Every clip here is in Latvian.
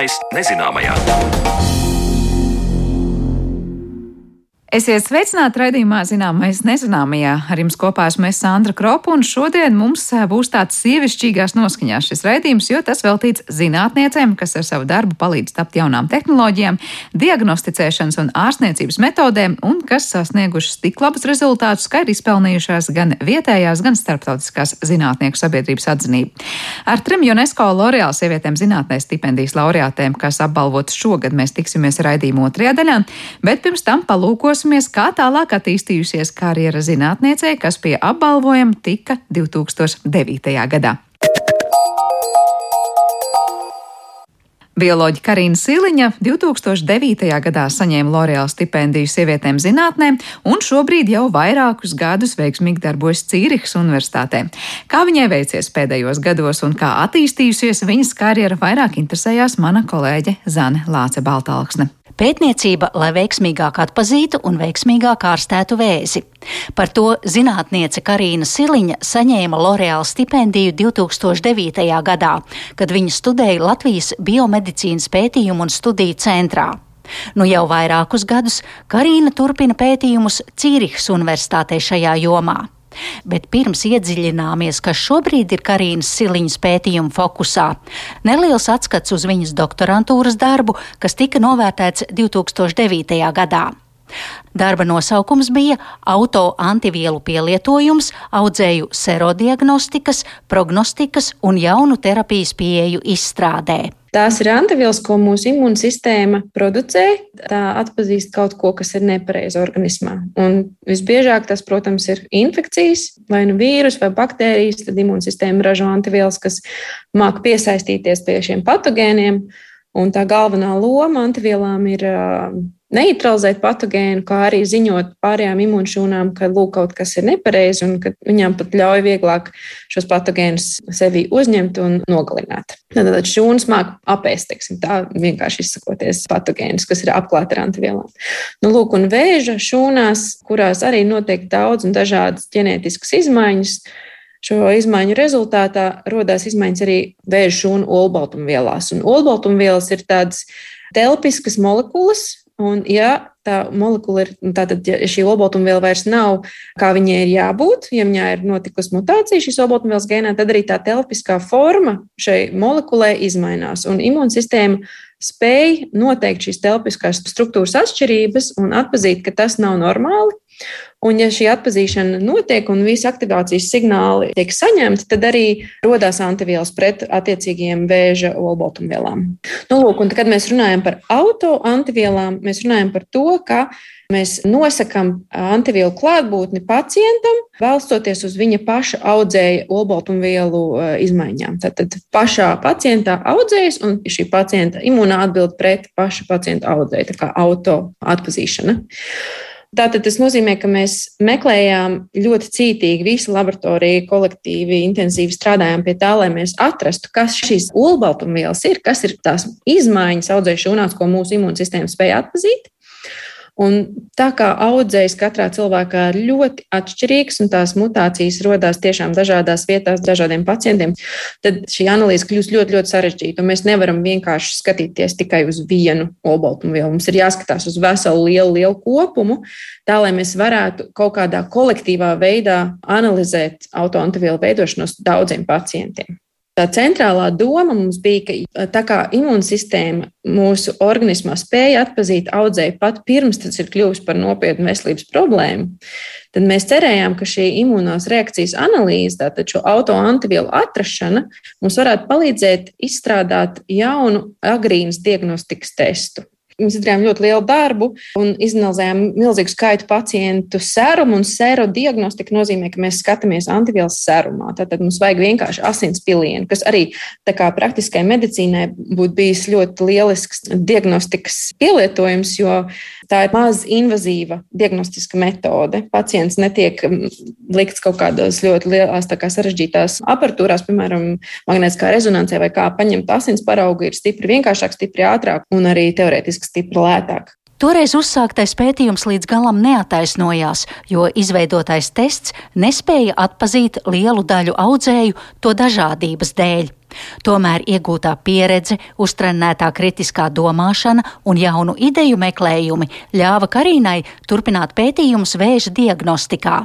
Zināmais nezināmajā. Esiet sveicināti raidījumā Zināmais nezināmajā. Ar jums kopā esmu es Sandra Kropa, un šodien mums eh, būs tāds sievišķīgās noskaņās šis raidījums, jo tas veltīts zinātniecēm, kas ar savu darbu palīdz tapt jaunām tehnoloģijām, diagnosticēšanas un ārstniecības metodēm, un kas sasniegušas tik labus rezultātus, ka ir izpelnījušās gan vietējās, gan starptautiskās zinātnieku sabiedrības atzinību. Ar trim UNESCO L'Oreal sievietēm zinātnē stipendijas laureātēm, kas apbalvotas šogad, mēs tiksimies raidījuma otrajā daļā, bet pirms tam palūkos paklausīsimies, kā tālāk attīstījusies karjera zinātniecei, kas pie apbalvojuma tika 2009. gadā. Bioloģija Karina Siliņa 2009. gadā saņēma L'Oreal stipendiju sievietēm zinātnē, un šobrīd jau vairākus gadus veiksmīgi darbojas Cīrihas Universitātē. Kā viņai veicies pēdējos gados un kā attīstījusies viņas karjera, vairāk interesējās mana kolēģe Zane Lāce Baltalksne. Pētniecība, lai veiksmīgāk atpazītu un veiksmīgāk ārstētu vēzi. Par to zinātniece Karina Siliņa saņēma L'Oreal stipendiju 2009. gadā, kad viņa studēja Latvijas biomedicīnas pētījumu un studiju centrā. Nu jau vairākus gadus Karina turpina pētījumus Cīrihas Universitātē šajā jomā. Bet pirms iedziļināmies, kas šobrīd ir Karīnas Siliņas pētījuma fokusā, neliels atskats uz viņas doktorantūras darbu, kas tika novērtēts 2009. gadā. Darba nosaukums bija autoantivielu pielietojums audzēju serodiagnostikas, prognostikas un jaunu terapijas pieeju izstrādē. Tās ir antivielas, ko mūsu imūnsistēma producē. Tā atpazīst kaut ko, kas ir nepareizi organismā. Un visbiežāk tas, protams, ir infekcijas, vai nu vīrus vai baktērijas. Tad imūnsistēma ražo antivielas, kas māk piesaistīties pie šiem patogēniem. Un tā galvenā loma antivielām ir neutralizēt patogēnu, kā arī ziņot pārējām imūnšūnām, ka lūk, kaut kas ir nepareizi un ka viņām pat ļauj vieglāk šos patogēnus sevi uzņemt un nogalināt. Tad šūnas māk apēst, teiksim, tā vienkārši izsakoties patogēnus, kas ir apklāti ar antivielām. Nu, lūk, un vēža šūnās, kurās arī notiek daudz un dažādas ģenētiskas izmaiņas. Šo izmaiņu rezultātā radās izmaiņas arī vēža šūnu olbaltumvielās. Un olbaltumvielas ir tādas telpiskas molekulas, Un, ja tā molekula ir, nu, tātad ja šī olbaltumviela vairs nav, kā viņai ir jābūt, ja viņai ir notikusi mutācija šīs olbaltumvielas gēnā, tad arī tā telpiskā forma šai molekulai izmainās. Un imūnsistēma spēj noteikt šīs telpiskās struktūras atšķirības un atzīt, ka tas nav normāli. Un, ja šī atpazīšana notiek un visi aktivācijas signāli tiek saņemti, tad arī radās antivielas pret attiecīgajiem vēža olbaltumvielām. Nu, lūk, un, kad mēs runājam par autoantivielām, mēs runājam par to, ka mēs nosakām antivielu klātbūtni pacientam, balstoties uz viņa paša audzēja olbaltumvielu e, izmaiņām. Tātad pašā pacientā audzējas un šī pacienta imūnā atbild pret paša pacienta audzēju, tā kā auto atpazīšana. Tātad tas nozīmē, ka mēs meklējām ļoti cītīgi, visa laboratorija kolektīvi, intensīvi strādājām pie tā, lai mēs atrastu, kas šīs olbaltumvielas ir, kas ir tās izmaiņas audzēšanās, ko mūsu imūnsistēma spēja atpazīt. Un tā kā audzējs katrā cilvēkā ir ļoti atšķirīgs un tās mutācijas rodas tiešām dažādās vietās, dažādiem pacientiem, tad šī analīze kļūst ļoti, ļoti sarežģīta. Mēs nevaram vienkārši skatīties tikai uz vienu olbaltumvielu. Mums ir jāskatās uz veselu lielu, lielu kopumu, tā lai mēs varētu kaut kādā kolektīvā veidā analizēt autoantivielu veidošanos daudziem pacientiem. Tā centrālā doma mums bija, ka tā kā imūnsistēma mūsu organismā spēja atpazīt audzēju pat pirms tas ir kļuvis par nopietnu veselības problēmu, tad mēs cerējām, ka šī imūnās reakcijas analīze, tātad šo autoantivielu atrašana, mums varētu palīdzēt izstrādāt jaunu agrīnas diagnostikas testu. Mēs izdarījām ļoti lielu darbu un izanalizējām milzīgu skaitu pacientu serumu. Sēro diagnostika nozīmē, ka mēs skatāmies antivielas serumā. Tātad mums vajag vienkārši asins pilienu, kas arī praktiskai medicīnai būtu bijis ļoti lielisks diagnostikas pielietojums, jo tā ir maz invazīva diagnostiska metode. Pacients netiek likts kaut kādās ļoti lielās, sarežģītās aparatūrās, piemēram, magnētiskā rezonansē vai kā paņemt asins paraugu, ir stipri vienkāršāk, stipri ātrāk un arī teorētiski stipri lētāk. Toreiz uzsāktais pētījums līdz galam neataisnojās, jo izveidotais tests nespēja atpazīt lielu daļu audzēju to dažādības dēļ. Tomēr iegūtā pieredze, uztrenētā kritiskā domāšana un jaunu ideju meklējumi ļāva Karīnai turpināt pētījumus vēža diagnostikā.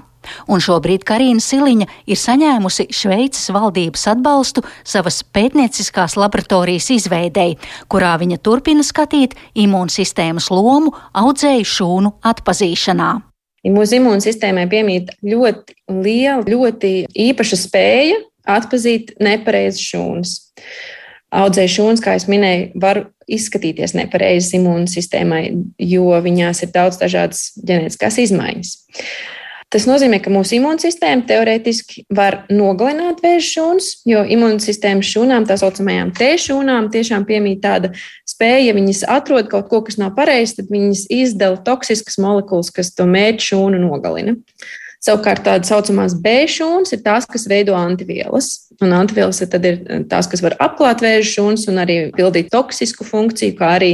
Un šobrīd Karina Siliņa ir saņēmusi Šveices valdības atbalstu savas pētnieciskās laboratorijas izveidei, kurā viņa turpina skatīt imūnsistēmas lomu audzēju šūnu atpazīšanā. Mūsu imūnsistēmai piemīt ļoti liela, ļoti īpaša spēja atpazīt nepareizas šūnas. Audzēju šūnas, kā jau minēju, var izskatīties nepareizas imūnsistēmai, jo viņās ir daudz dažādas ģenētiskās izmaiņas. Tas nozīmē, ka mūsu imūnsistēma teorētiski var nogalināt vēža šūnas, jo imūnsistēmas šūnām, tā saucamajām T šūnām, tiešām piemīt tāda spēja, ja viņas atrod kaut ko, kas nav pareizs, tad viņas izdala toksiskas molekulas, kas to mērķu šūnu nogalina. Savukārt tādas saucamās B šūnas ir tās, kas veido antivielas. Un antivielas ir tās, kas var apklāt vēža šūnas un arī pildīt toksisku funkciju, kā arī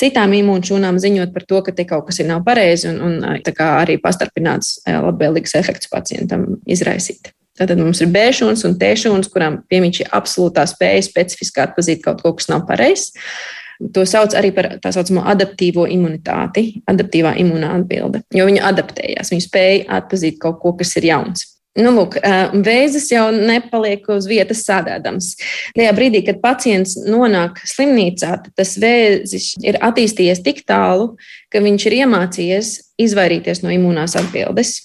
citām imūnšūnām ziņot par to, ka te kaut kas ir nav pareizi un, un arī pastarpināts labvēlīgs efekts pacientam izraisīt. Tātad mums ir B šūnas un T šūnas, kurām piemīt šī absolūtā spēja specifiski atpazīt kaut ko, kas nav pareizs. To sauc arī par tā saucamo adaptīvo imunitāti, adaptīvā imūnā atbilde, jo viņi adaptējās, viņi spēja atpazīt kaut ko, kas ir jauns. Nu, lūk, vēzis jau nepaliek uz vietas sādēdams. Tajā brīdī, kad pacients nonāk slimnīcā, tas vēzis ir attīstījies tik tālu, ka viņš ir iemācījies izvairīties no imūnās atbildes.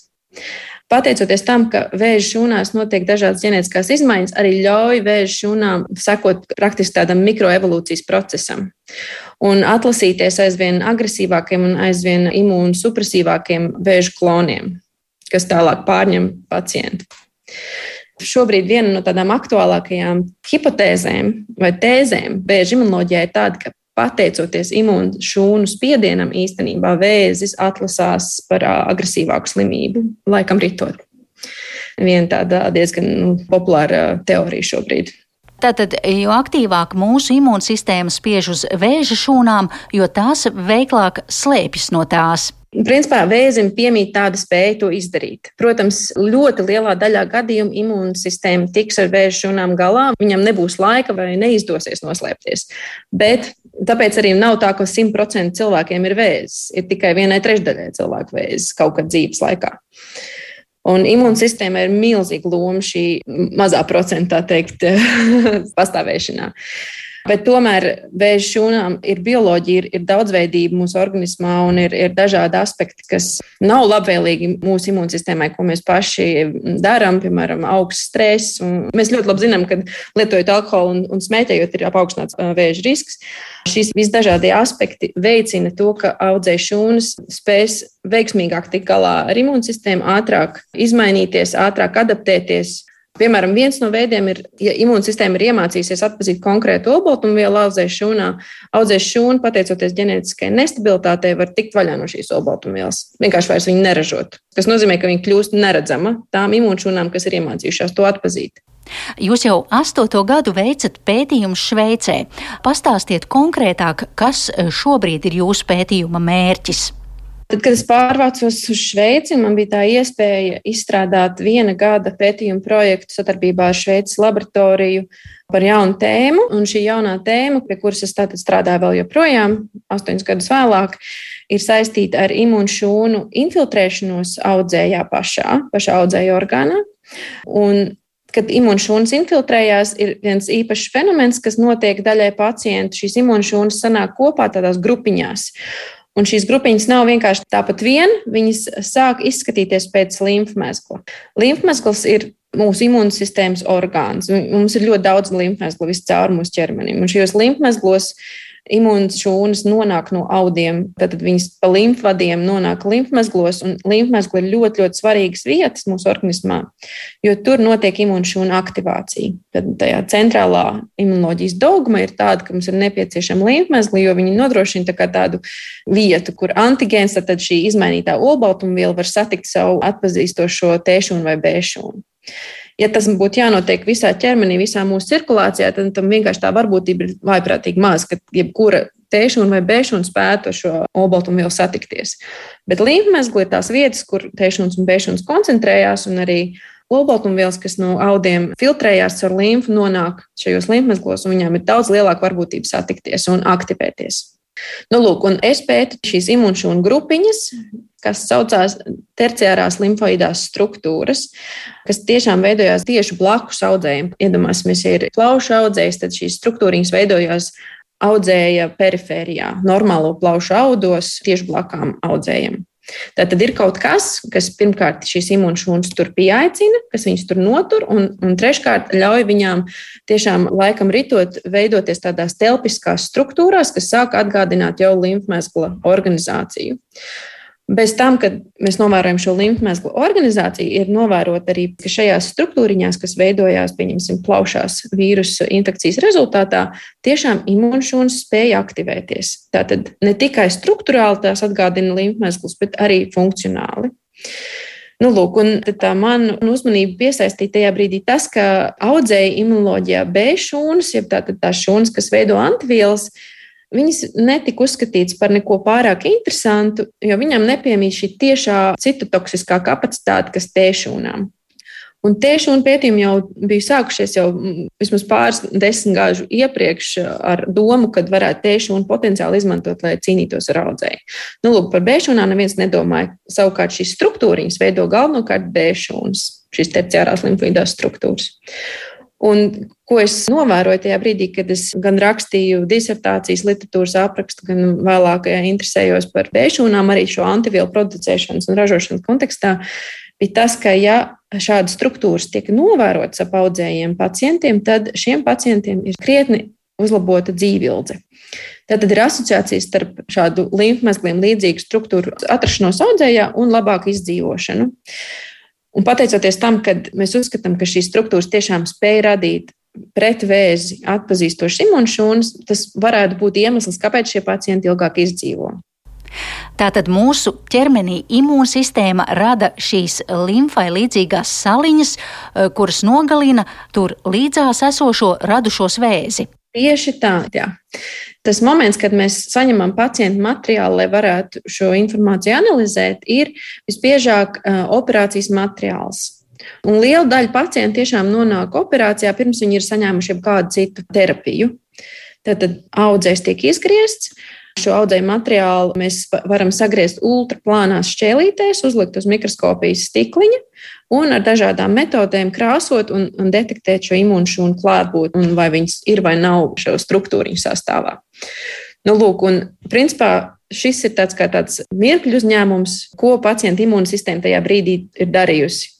Pateicoties tam, ka vēža šūnās notiek dažādas ģenētiskās izmaiņas, arī ļauj vēža šūnām sekot praktiski tādam mikroevolūcijas procesam un atlasīties aizvien agresīvākiem un aizvien imūnsupresīvākiem vēža kloniem, kas tālāk pārņem pacientu. Šobrīd viena no tādām aktuālākajām hipotēzēm vai tēzēm vēža imunoloģijā ir tāda, ka pateicoties imūnu šūnu spiedienam, īstenībā vēzis atlasās par agresīvāku slimību, laikam ritot. Viena tāda diezgan nu, populāra teorija šobrīd. Tātad, jo aktīvāk mūsu imūnsistēma spiež uz vēža šūnām, jo tās veiklāk slēpjas no tās. Principā vēzim piemīt tāda spēja to izdarīt. Protams, ļoti lielā daļā gadījumu imūnsistēma tiks ar vēža šūnām galā. Viņam nebūs laika vai neizdosies noslēpties. Bet tāpēc arī nav tā, ka 100% cilvēkiem ir vēzis. Ir tikai vienai trešdaļai cilvēku vēzis kaut kad dzīves laikā. Un imūnsistēma ir milzīga loma šī mazā procentā, teikt, pastāvēšanā. Bet tomēr vēža šūnām ir bioloģija, ir, ir daudzveidība mūsu organismā un ir, ir dažādi aspekti, kas nav labvēlīgi mūsu imūnsistēmai, ko mēs paši darām, piemēram, augsts stress. Un mēs ļoti labi zinām, ka lietojot alkoholu un, un smēķējot, ir paaugstināts vēža risks. Šīs visdažādie aspekti veicina to, ka audzēju šūnas spēs veiksmīgāk tikt galā ar imūnsistēmu, ātrāk izmainīties, ātrāk adaptēties Piemēram, viens no veidiem ir, ja imūnsistēma ir iemācījusies atpazīt konkrētu olbaltumvielu audzēšanā šūnā, audzēs šūnu, pateicoties ģenētiskai nestabilitātei, var tikt vaļā no šīs olbaltumvielas. Vienkārši vairs viņu neražot. Tas nozīmē, ka viņa kļūst neredzama tām imūnšūnām, kas ir iemācījušās to atpazīt. Jūs jau astoto gadu veicat pētījumus Šveicē. Pastāstiet konkrētāk, kas šobrīd ir jūsu pētījuma mērķis. Tad, kad es pārvācos uz Šveici, man bija tā iespēja izstrādāt viena gada pētījumu projektu sadarbībā ar Šveices laboratoriju par jaunu tēmu. Un šī jaunā tēma, pie kuras es tātad strādāju vēl joprojām, astoņus gadus vēlāk, ir saistīta ar imūnšūnu infiltrēšanos audzējā pašā, pašā audzēja orgānā. Un kad imūnšūnas infiltrējās, ir viens īpašs fenomens, kas notiek daļai pacientu. Šīs imūnšūnas sanāk kopā tādās grupiņās. Un šīs grupiņas nav vienkārši tāpat vien, viņas sāk izskatīties pēc limfmezgla. Limfmezgls ir mūsu imūnsistēmas orgāns. Mums ir ļoti daudz limfmezglu viscaur mūsu ķermenim. Un šajos limfmezglos imūnas šūnas nonāk no audiem, tad viņas pa limfvadiem nonāk limfmezglos, un limfmezgli ir ļoti, ļoti svarīgas vietas mūsu organismā, jo tur notiek imūnšūna aktivācija. Tad tajā centrālā imunoloģijas dogma ir tāda, ka mums ir nepieciešama limfmezgli, jo viņi nodrošina tā tādu vietu, kur antigēns, tad šī izmainītā olbaltumviela var satikt savu atpazīstošo tēšanu vai bēšanu. Ja tas būtu jānotiek visā ķermenī, visā mūsu cirkulācijā, tad tam vienkārši tā varbūtība ir vaiprātīgi maza, ka jebkura tēšana vai bēšana spētu ar šo olbaltumvielu satikties. Bet līmfmezgli ir tās vietas, kur tēšanas un bēšanas koncentrējās, un arī olbaltumvielas, kas no audiem filtrējās caur līmfu, nonāk šajos līmfmezglos, un viņām ir daudz lielāka varbūtība satikties un aktivēties. Nu, lūk, es pētu šīs imūnšūnu grupiņas, kas saucās terciārās limfoidās struktūras, kas tiešām veidojās tieši blakus audzējiem. Iedomāsimies, ja ir plaušu audzējs, tad šīs struktūriņas veidojās audzēja perifērijā, normālo plaušu audos, tieši blakām audzējiem. Tā tad ir kaut kas, kas pirmkārt šīs imūnšūnas tur pieaicina, kas viņus tur notur, un, un treškārt ļauj viņām tiešām laikam ritot, veidoties tādās telpiskās struktūrās, kas sāk atgādināt jau limfmezgla organizāciju. Bez tam, kad mēs novērojam šo limfmezglu organizāciju, ir novērot arī, ka šajās struktūriņās, kas veidojās, pieņemsim, plaušās vīrusu infekcijas rezultātā, tiešām imūnšūnas spēja aktivēties. Tātad ne tikai struktūrāli tās atgādina limfmezglus, bet arī funkcionāli. Nu, lūk, un tā man uzmanību piesaistīja tajā brīdī tas, ka audzēja imunoloģijā B šūnas, jeb tātad tās šūnas, kas veido antivielas, Viņas netika uzskatītas par neko pārāk interesantu, jo viņam nepiemīt šī tiešā citotoksiskā kapacitāte, kas tēšūnām. Un tieši un pētījumi jau bija sākušies jau mm, vismaz pāris desmitgāžu iepriekš ar domu, ka varētu tieši un potenciāli izmantot, lai cīnītos ar audzēju. Nu, lūk, par bēšūnām neviens nedomāja. Savukārt šīs struktūriņas veido galvenokārt bēšūnas, šīs terciārās limfīdās struktūras. Un ko es novēroju tajā brīdī, kad es gan rakstīju disertācijas literatūras aprakstu, gan vēlāk interesējos par bēšūnām, arī šo antivielu producēšanas un ražošanas kontekstā, bija tas, ka ja šādas struktūras tiek novērotas ap audzējiem pacientiem, tad šiem pacientiem ir krietni uzlabota dzīvildze. Tad ir asociācijas starp šādu līmfmezgliem līdzīgu struktūru atrašanos audzējā un labāku izdzīvošanu. Un pateicoties tam, ka mēs uzskatām, ka šīs struktūras tiešām spēj radīt pret vēzi atpazīstošas imunšūnas, tas varētu būt iemesls, kāpēc šie pacienti ilgāk izdzīvo. Tātad mūsu ķermenī imūnsistēma rada šīs limfai līdzīgās saliņas, eh, kuras nogalina tur līdzās esošo radušos vēzi. Tieši tā, jā. Tas moments, kad mēs saņemam pacientu materiālu, lai varētu šo informāciju analizēt, ir visbiežāk operācijas materiāls. Un liela daļa pacientu tiešām nonāk operācijā, pirms viņi ir saņēmuši kādu citu terapiju. Tad audzējs tiek izgriezts, Šo audzēju materiālu mēs varam sagriezt ultraplānās šķēlītēs, uzlikt uz mikroskopijas stikliņa un ar dažādām metodēm krāsot un, un detektēt šo imūnšūnu klātbūtni un vai viņas ir vai nav šo struktūriņu sastāvā. Nu, lūk, un principā šis ir tāds kā tāds mirkļu uzņēmums, ko pacienta imūnsistēma tajā brīdī ir darījusi.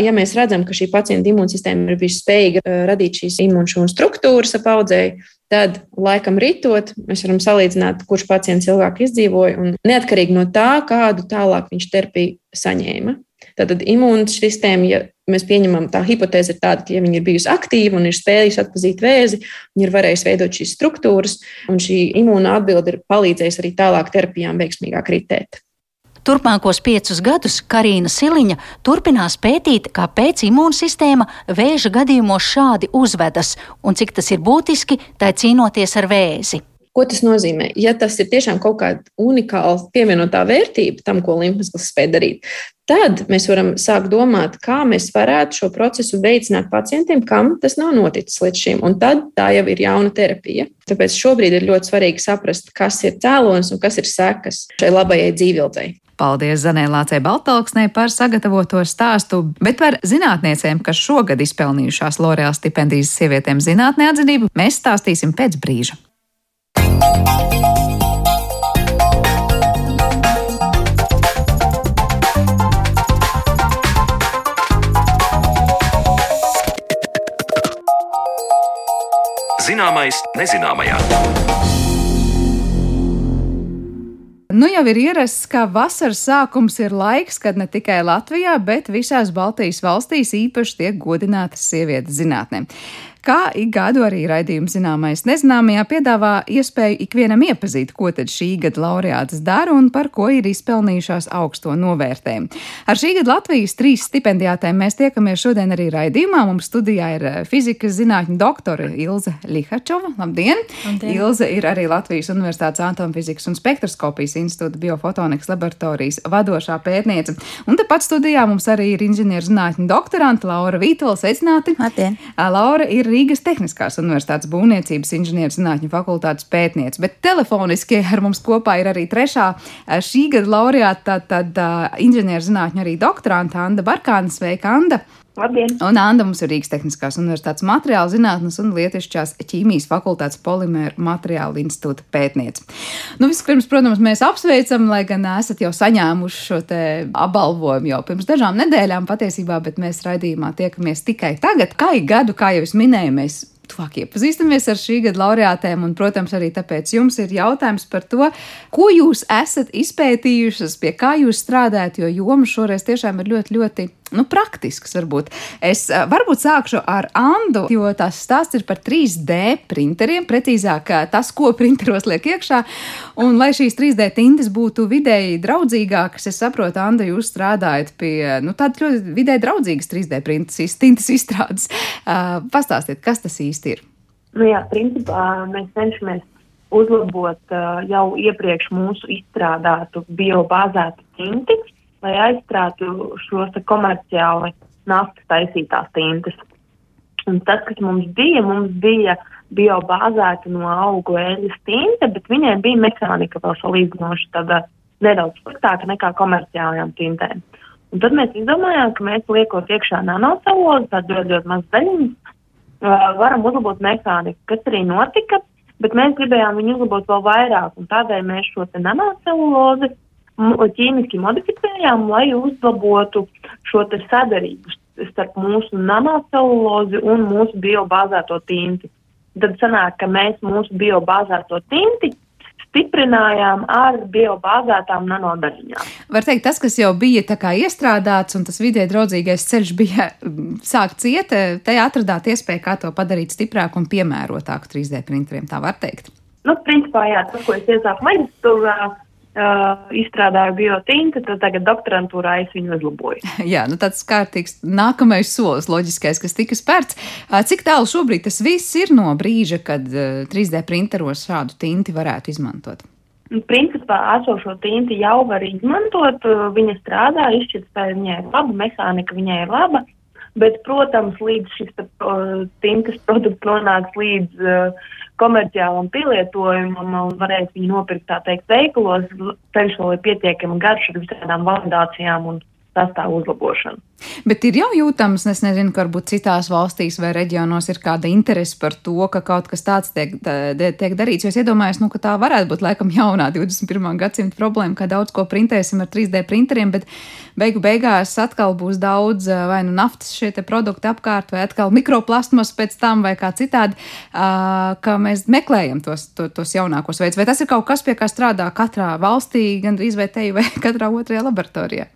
Ja mēs redzam, ka šī pacienta imūnsistēma ir bijusi spējīga eh, radīt šīs imūnšūnu struktūras ap audzēju, tad laikam ritot, mēs varam salīdzināt, kurš pacients ilgāk izdzīvoja, un neatkarīgi no tā, kādu tālāk viņš terapiju saņēma. Tātad imūnsistēma, ja mēs pieņemam tā hipotēze, ir tāda, ka ja viņa ir bijusi aktīva un ir spējusi atpazīt vēzi, viņa ir varējusi veidot šīs struktūras, un šī imūna atbilde ir palīdzējusi arī tālāk terapijām veiksmīgāk ritēt. Turpmākos piecus gadus Karina Siliņa turpinās pētīt, kāpēc imūnsistēma vēža gadījumos šādi uzvedas un cik tas ir būtiski, tai cīnoties ar vēzi. Ko tas nozīmē? Ja tas ir tiešām kaut kāda unikāla pievienotā vērtība tam, ko limfmezgls spēj darīt, tad mēs varam sākt domāt, kā mēs varētu šo procesu veicināt pacientiem, kam tas nav noticis līdz šim. Un tad tā jau ir jauna terapija. Tāpēc šobrīd ir ļoti svarīgi saprast, kas ir cēlonis un kas ir sekas šai labajai dzīvildei. Paldies Zanēlācei Baltalksnei par sagatavoto stāstu, bet par zinātniecēm, kas šogad izpelnījušās Lorēla stipendijas sievietēm zinātnē atzinību, mēs stāstīsim pēc brīža. Zināmais nezināmajā. Nu jau ir ierasts, ka vasaras sākums ir laiks, kad ne tikai Latvijā, bet visās Baltijas valstīs īpaši tiek godinātas sievietes zinātnē. Kā ik gadu arī raidījums zināmais nezināmajā piedāvā iespēju ikvienam iepazīt, ko tad šī gada laureāts dara un par ko ir izpelnījušās augsto novērtējumu. Ar šī gada Latvijas trīs stipendijātēm mēs tiekamies šodien arī raidījumā. Mums studijā ir eh, fizikas zinātņu doktore Ilze Lihačova. Labdien! Labdien. Ilze ir arī Latvijas Universitātes atomfizikas un spektroskopijas institūta biofotonikas laboratorijas vadošā pētniece. Un tepat studijā mums arī ir inženierzinātņu doktorante Laura Vītola. Sveicināti! Labdien! Laura ir Rīgas Tehniskās Universitātes būvniecības inženierzinātņu fakultātes pētniece, bet telefoniski ar mums kopā ir arī trešā šī gada laureāta, tad uh, inženierzinātņu arī doktorante Anda Barkāna. Sveika, Anda! Labdien! Un Anna mums ir Rīgas Tehniskās Universitātes materiāla zinātnes un lietišķās ķīmijas fakultātes polimēra materiāla institūta pētniece. Nu, vispirms, protams, mēs apsveicam, lai gan esat jau saņēmuši šo apbalvojumu jau pirms dažām nedēļām patiesībā, bet mēs raidījumā tiekamies tikai tagad. Kā ik gadu, kā jau es minēju, mēs tuvāk iepazīstamies ar šī gada laureātēm, un, protams, arī tāpēc jums ir jautājums par to, ko jūs esat izpētījušas, pie kā jūs strādājat, jo joma šoreiz tiešām ir ļoti, ļoti nu, praktisks. Varbūt. Es varbūt sākšu ar Andu, jo tās stāsts ir par 3D printeriem, precīzāk tas, ko printeros liek iekšā. Un, lai šīs 3D tintes būtu vidēji draudzīgākas, es saprotu, Anda, jūs strādājat pie nu, tādas ļoti vidēji draudzīgas 3D printes, tintes izstrādes. Uh, pastāstiet, kas tas īsti ir? Nu jā, principā mēs cenšamies uzlabot uh, jau iepriekš mūsu izstrādātu biobāzētu tinti, lai aizstrātu šos komerciāli naftas taisītās tintas. Un tas, kas mums bija, mums bija biobāzēta no augu eļļas tinte, bet viņai bija mehānika vēl salīdzinoši tāda nedaudz sliktāka nekā komerciālajām tintēm. Un tad mēs izdomājām, ka mēs liekot iekšā nanocelulozi, tādu ļoti, ļoti mazu daļiņu, uh, varam uzlabot mehāniku, kas arī notika, bet mēs gribējām viņu uzlabot vēl vairāk, un tādēļ mēs šo te nanocelulozi ķīmiski modificējām, lai uzlabotu šo sadarību starp mūsu nanocelulozi un mūsu biobāzēto tinti. Tad sanāk, ka mēs mūsu biobāzēto tinti stiprinājām ar biobāzētām nanodaļiņām. Var teikt, tas, kas jau bija tā kā iestrādāts un tas vidē draudzīgais ceļš bija sākts iet, tajā atradāt iespēju, kā to padarīt stiprāku un piemērotāku 3D printeriem, tā var teikt. Nu, principā, jā, tas, ko es iesāku maģistrā, uh, izstrādāju biotintu, tad tagad doktorantūrā es viņu uzlaboju. Jā, nu tāds kārtīgs nākamais solis, loģiskais, kas tika spērts. Uh, cik tālu šobrīd tas viss ir no brīža, kad uh, 3D printeros šādu tinti varētu izmantot? Principā esošo tinti jau var izmantot, viņa strādā, izšķirtspēja viņai ir laba, mehānika viņai ir laba, bet, protams, līdz šis tintas produkts nonāks līdz uh, komerciālam pielietojumam un varēs viņu nopirkt, tā teikt, veikalos, ceļš vēl ir pietiekami garš ar visādām validācijām un sastāvu uzlabošanu. Bet ir jau jūtams, es nezinu, ka varbūt citās valstīs vai reģionos ir kāda interese par to, ka kaut kas tāds tiek, tiek darīts. Jo es iedomājos, nu, ka tā varētu būt laikam jaunā 21. gadsimta problēma, ka daudz ko printēsim ar 3D printeriem, bet beigu beigās atkal būs daudz vai nu naftas šie produkti apkārt, vai atkal mikroplastmas pēc tam, vai kā citādi, ka mēs meklējam tos, to, tos jaunākos veidus. Vai tas ir kaut kas, pie kā strādā katrā valstī, gan arī vai katrā otrajā laboratorijā?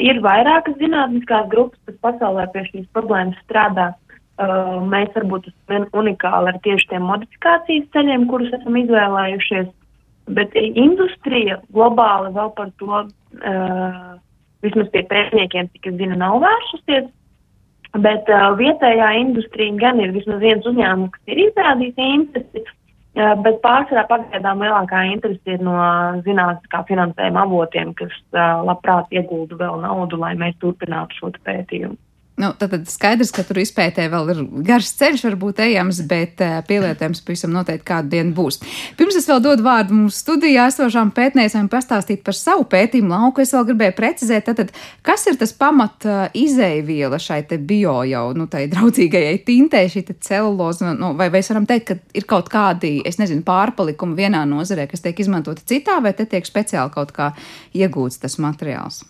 Ir vairākas zinātniskās grupas, kas pasaulē pie šīs problēmas strādā. Uh, mēs varbūt esam unikāli ar tieši tiem modifikācijas ceļiem, kurus esam izvēlējušies, bet industrija globāli vēl par to, uh, vismaz pie pētniekiem, cik es zinu, nav vēršusies. Bet uh, vietējā industrija gan ir vismaz viens uzņēmums, kas ir izrādījis interesi, bet pārsvarā pagaidām lielākā interese ir no zinātniskā finansējuma avotiem, kas labprāt iegulda vēl naudu, lai mēs turpinātu šo pētījumu. Nu, tad, tad skaidrs, ka tur izpētē vēl ir garš ceļš, varbūt ejams, bet uh, pielietojams pavisam noteikti kādu dienu būs. Pirms es vēl dodu vārdu mums studijā esošām pētniecēm pastāstīt par savu pētījumu lauku, es vēl gribēju precizēt, tad, kas ir tas pamat uh, izēviela šai te bio jau, nu, tai draudzīgajai tintē, šī te celuloza, nu, vai, vai es varam teikt, ka ir kaut kādi, es nezinu, pārpalikumi vienā nozarē, kas tiek izmantoti citā, vai te tiek speciāli kaut kā iegūts tas materiāls?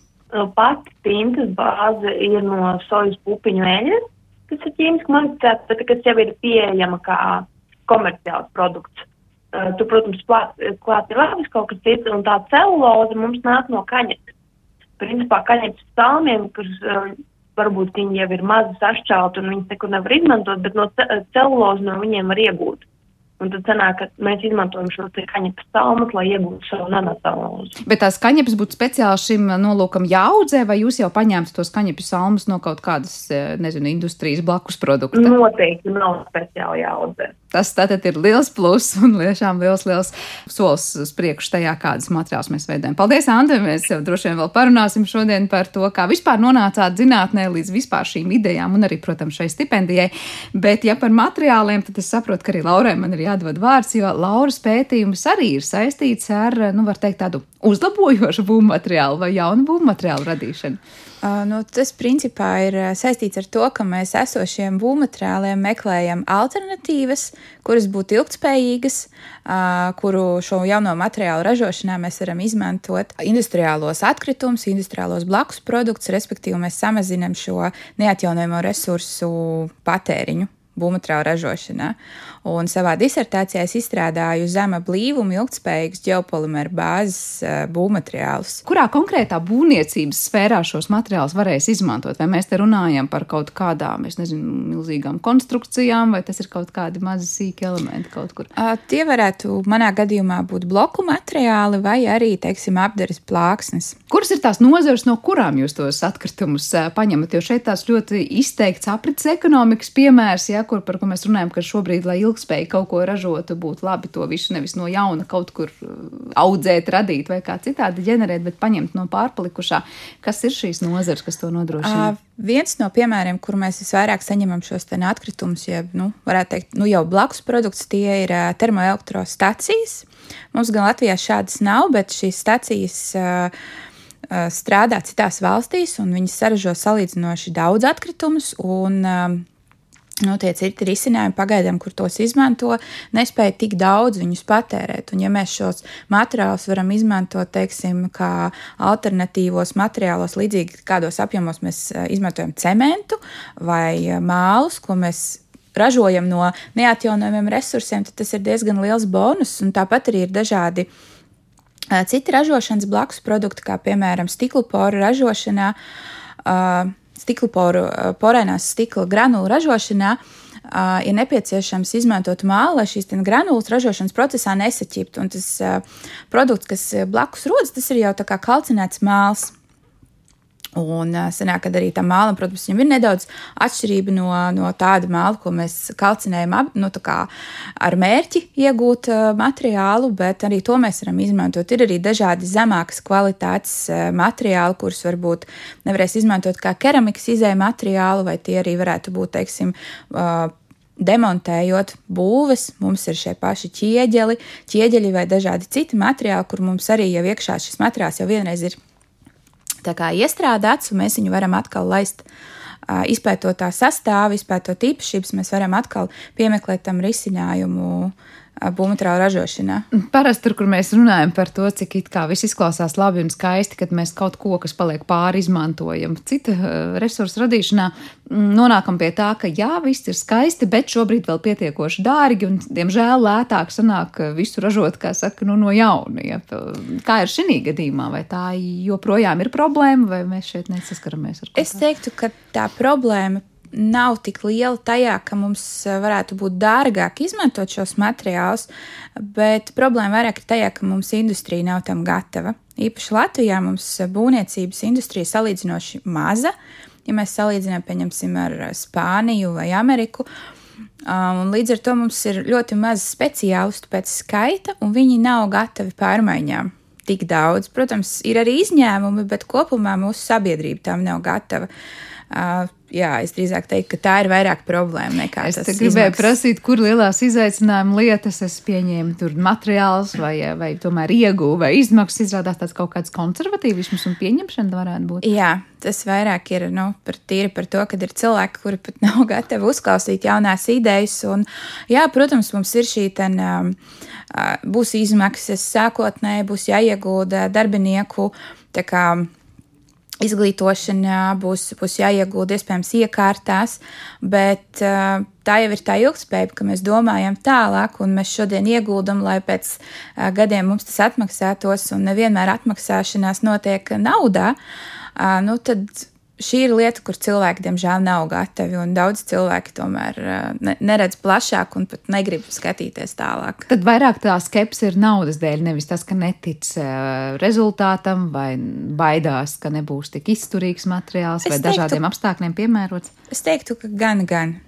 Pati tintas bāze ir no sojas pupiņu eļļas, kas ir ķīmiski modificēta, bet kas jau ir pieejama kā komerciāls produkts. Uh, tu, protams, klāt, klāt ir vēl kaut kas cits, un tā celuloze mums nāk no kaņetes. Principā kaņetes salmiem, kas uh, varbūt viņi jau ir mazi sašķelti un viņas nekur nevar izmantot, bet no celulozes no viņiem var iegūt. Un tad sanāk, ka mēs izmantojam šos kaņepes salmas, lai iegūtu savu nanotalozu. Bet tās kaņepes būtu speciāli šim nolūkam jāaudzē, vai jūs jau paņēmat tos kaņepes salmas no kaut kādas, eh, nezinu, industrijas blakus produkta? Noteikti nav speciāli jāaudzē. Tas tātad ir liels pluss un tiešām liels, liels solis uz priekšu tajā, kādas materiālus mēs veidojam. Paldies, Andri! Mēs jau droši vien vēl parunāsim šodien par to, kā vispār nonācāt zinātnē līdz vispār šīm idejām un arī, protams, šai stipendijai. Bet, ja par materiāliem, tad es saprotu, ka arī Laurai man ir jādod vārds, jo Lauras pētījums arī ir saistīts ar, nu, var teikt, tādu uzlabojošu būvmateriālu vai jaunu būvmateriālu radīšanu. Nu, tas principā ir saistīts ar to, ka mēs esošiem būvmateriāliem meklējam alternatīvas, kuras būtu ilgspējīgas, kuru šo jauno materiālu ražošanā mēs varam izmantot industriālos atkritumus, industriālos blakus produktus, respektīvi mēs samazinām šo neatjaunojamo resursu patēriņu būvmateriālu ražošanā. Un savā disertācijā es izstrādāju zema blīvuma, ilgspējīgus ģeopolimeru bāzes uh, būvmateriālus. Kurā konkrētā būvniecības sfērā šos materiālus varēs izmantot? Vai mēs te runājam par kaut kādām, es nezinu, milzīgām konstrukcijām, vai tas ir kaut kādi mazi sīki elementi kaut kur? Uh, tie varētu manā gadījumā būt bloku materiāli vai arī, teiksim, apdares plāksnes. Kuras ir tās nozares, no kurām jūs tos atkritumus uh, paņemat? Jo šeit tās ļoti izteikts aprits ekonomikas piemērs, ja, kur, par ko mēs runājam, ka šobrīd, lai ilgspēja kaut ko ražotu, būtu labi to visu nevis no jauna kaut kur uh, audzēt, radīt vai kā citādi ģenerēt, bet paņemt no pārpalikušā. Kas ir šīs nozars, kas to nodrošina? Uh, viens no piemēriem, kur mēs visvairāk saņemam šos atkritumus, jeb, nu, varētu teikt, nu, jau blakus produkts, tie ir uh, termoelektrostacijas. Mums gan Latvijā šādas nav, bet šīs stacijas uh, strādā citās valstīs, un viņas saražo salīdzinoši daudz atkritumus. Un, um, Nu, tie citi risinājumi pagaidām, kur tos izmanto, nespēja tik daudz viņus patērēt. Un, ja mēs šos materiālus varam izmantot, teiksim, kā alternatīvos materiālos, līdzīgi kādos apjomos mēs eh, izmantojam cementu vai eh, mālus, ko mēs ražojam no neatjaunojumiem resursiem, tad tas ir diezgan liels bonus. Un tāpat arī ir dažādi eh, citi ražošanas blakus produkti, kā piemēram stikla poru ražošanā. Uh, stikla poru, eh, porēnās stikla granulu ražošanā uh, ir nepieciešams izmantot mālu, lai šīs granulas ražošanas procesā nesaķiptu. Un tas uh, produkts, kas blakus rodas, tas ir jau tā kā kalcinēts māls. Un sanāk, ka arī tā māla, protams, viņam ir nedaudz atšķirība no, no tāda māla, ko mēs kalcinējam nu, ar mērķi iegūt materiālu, bet arī to mēs varam izmantot. Ir arī dažādi zemākas kvalitātes materiāli, kurus varbūt nevarēs izmantot kā keramikas izēja materiālu, vai tie arī varētu būt, teiksim, demontējot būves, mums ir šie paši ķieģeli, ķieģeļi vai dažādi citi materiāli, kur mums arī jau iekšā šis materiāls jau vienreiz ir iestrādāts, un mēs viņu varam atkal laist. Izpētot tā sastāvu, izpētot īpašības, mēs varam atkal piemeklēt tam risinājumu uh, būvmateriālu ražošanā. Parasti tur, kur mēs runājam par to, cik it kā viss izklausās labi un skaisti, kad mēs kaut ko, kas paliek pāri, izmantojam cita resursu radīšanā, nonākam pie tā, ka jā, viss ir skaisti, bet šobrīd vēl pietiekoši dārgi un, diemžēl, lētāk sanāk visu ražot, kā saka, nu, no jauna. Ja. Kā ir šī gadījumā, vai tā joprojām ir problēma, vai mēs šeit nesaskaramies ar to? Es teiktu, ka tā problēma nav tik liela tajā, ka mums eh, varētu būt dārgāk izmantot šos materiālus, bet problēma vairāk ir tajā, ka mums industrija nav tam gatava. Īpaši Latvijā mums būvniecības industrija salīdzinoši maza. Ja mēs salīdzinām, pieņemsim, ar Spāniju vai Ameriku, um, līdz ar to mums ir ļoti maz speciālistu pēc skaita, un viņi nav gatavi pārmaiņām tik daudz. Protams, ir arī izņēmumi, bet kopumā mūsu sabiedrība tam nav gatava. Uh, jā, es drīzāk teiktu, ka tā ir vairāk problēma nekā es tas. Es gribēju izmaksas. prasīt, kur lielās izaicinājuma lietas es pieņēmu, tur materiāls vai, vai tomēr ieguvu vai izmaksas izrādās tāds kaut kāds konservatīvisms un pieņemšana varētu būt. Jā, tas vairāk ir nu, par tīri par to, ka ir cilvēki, kuri pat nav gatavi uzklausīt jaunās idejas. Un, jā, protams, mums ir šī ten, um, būs izmaksas sākotnēji, būs jāiegūda darbinieku. Tā kā izglītošanā, būs, būs jāiegūda iespējams iekārtās, bet tā jau ir tā ilgspēja, ka mēs domājam tālāk, un mēs šodien ieguldam, lai pēc gadiem mums tas atmaksātos, un nevienmēr atmaksāšanās notiek naudā. Nu, tad šī ir lieta, kur cilvēki, diemžēl, nav gatavi. Un daudz cilvēki tomēr ne, neredz plašāk un pat negrib skatīties tālāk. Tad vairāk tā skepse ir naudas dēļ, nevis tas, ka netic rezultātam vai baidās, ka nebūs tik izturīgs materiāls es vai teiktu, dažādiem apstākļiem piemērots. Es teiktu, ka gan, gan.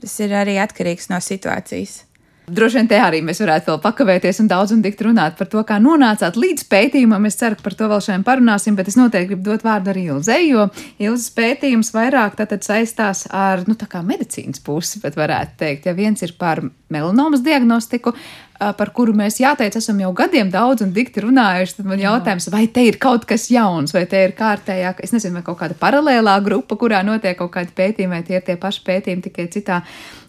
Tas ir arī atkarīgs no situācijas. Droši vien te arī mēs varētu vēl pakavēties un daudz un tikt runāt par to, kā nonācāt līdz pētījumam. Es ceru, ka par to vēl šodien parunāsim, bet es noteikti gribu dot vārdu arī Ilzei, jo Ilzas pētījums vairāk tātad saistās ar, nu, tā kā medicīnas pusi, bet varētu teikt, ja viens ir par melanomas diagnostiku, par kuru mēs jāteic, esam jau gadiem daudz un dikti runājuši, tad man jautājums, vai te ir kaut kas jauns, vai te ir kārtējā, es nezinu, vai kaut kāda paralēlā grupa, kurā notiek kaut kādi pētījumi, vai tie ir tie paši pētījumi tikai citā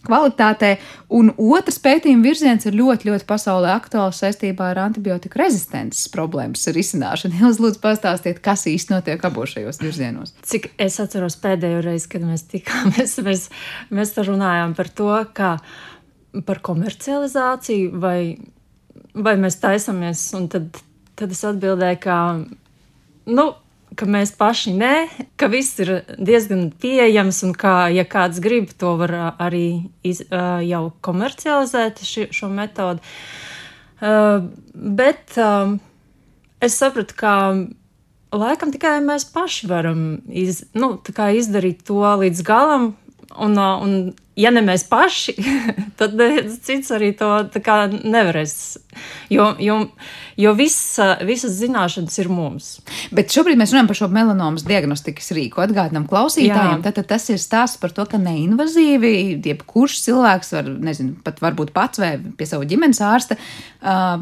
kvalitātē. Un otrs pētījuma virziens ir ļoti, ļoti pasaulē aktuāls saistībā ar antibiotiku rezistences problēmas risināšanu. Jūs lūdzu pastāstiet, kas īsti notiek abos šajos virzienos. Cik es atceros pēdējo reizi, kad mēs tikāmies, mēs, mēs runājām par to, ka par komercializāciju, vai, vai mēs taisamies. Tad, tad es atbildēju, ka, nu, ka mēs paši nē, ka viss ir diezgan pieejams un ka, ja kāds grib, to var arī iz, jau komercializēt ši, šo metodi. Bet es sapratu, ka laikam tikai mēs paši varam iz, nu, izdarīt to līdz galam. Un, un ja ne mēs paši, tad cits arī to nevarēs. Jo, jo, jo visa, visas zināšanas ir mums. Bet šobrīd mēs runājam par šo melanomas diagnostikas rīku. Atgādinām klausītājiem, tad, tad tas ir stāsts par to, ka neinvazīvi, jebkurš cilvēks var, nezinu, pat varbūt pats vai pie sava ģimenes ārsta,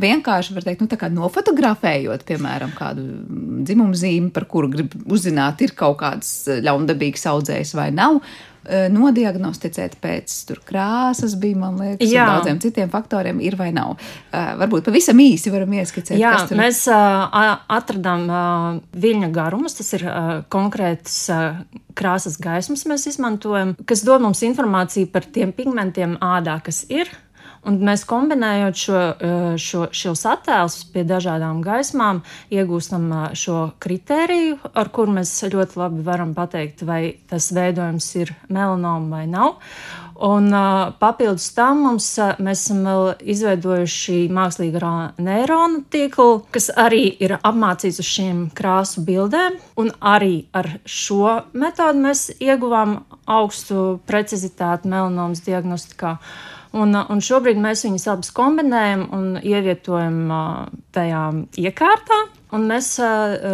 vienkārši var teikt, nu, tā kā nofotografējot, piemēram, kādu dzimumu zīmi, par kuru grib uzzināt, ir kaut kāds ļaundabīgs audzējs vai nav nodiagnosticēt pēc tur krāsas, bija, man liekas, Jā. un daudziem citiem faktoriem, ir vai nav. Varbūt pavisam īsi varam ieskicēt. Jā, tur... mēs uh, atradām uh, viļņa garumus, tas ir uh, konkrēts uh, krāsas gaismas mēs izmantojam, kas dod mums informāciju par tiem pigmentiem ādā, kas ir. Un mēs kombinējot šo, šo, šos attēlus pie dažādām gaismām, iegūstam šo kritēriju, ar kuru mēs ļoti labi varam pateikt, vai tas veidojums ir melanoma vai nav. Un uh, papildus tam mums, uh, mēs esam vēl izveidojuši mākslīgā neironu tīklu, kas arī ir apmācīts uz šīm krāsu bildēm. Un arī ar šo metodi mēs ieguvām augstu precizitāti melanomas diagnostikā. Un, un šobrīd mēs viņus abus kombinējam un ievietojam tajā iekārtā. Un mēs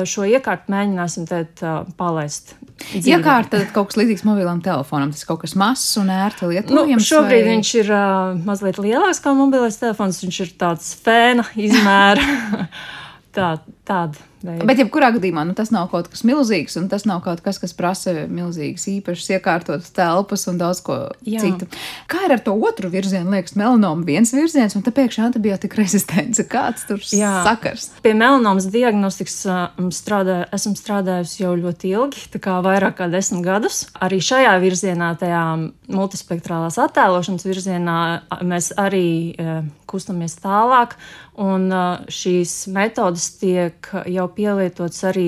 šo iekārtu mēģināsim tēt, palaist. Iekārta kaut kas līdzīgs mobilam telefonam. Tas kaut kas mazs un ērti lietojams. Nu, šobrīd vai... viņš ir uh, mazliet lielāks kā mobilais telefons. Viņš ir tāds fēna izmēra. Tā, tāda. Veidu. Bet, jebkurā gadījumā, nu, tas nav kaut kas milzīgs, un tas nav kaut kas, kas prasa milzīgas, īpašas, iekārtotas telpas un daudz ko Jā. citu. Kā ir ar to otru virzienu? Liekas, melanoma viens virziens, un tāpēc antibiotika rezistence. Kāds tur Jā. sakars? Pie melanomas diagnostikas strādā, esmu strādājusi jau ļoti ilgi, tā kā vairāk kā desmit gadus. Arī šajā virzienā, tajā multispektrālās attēlošanas virzienā, mēs arī kustamies tālāk. Un šīs metodas tiek jau pielietotas arī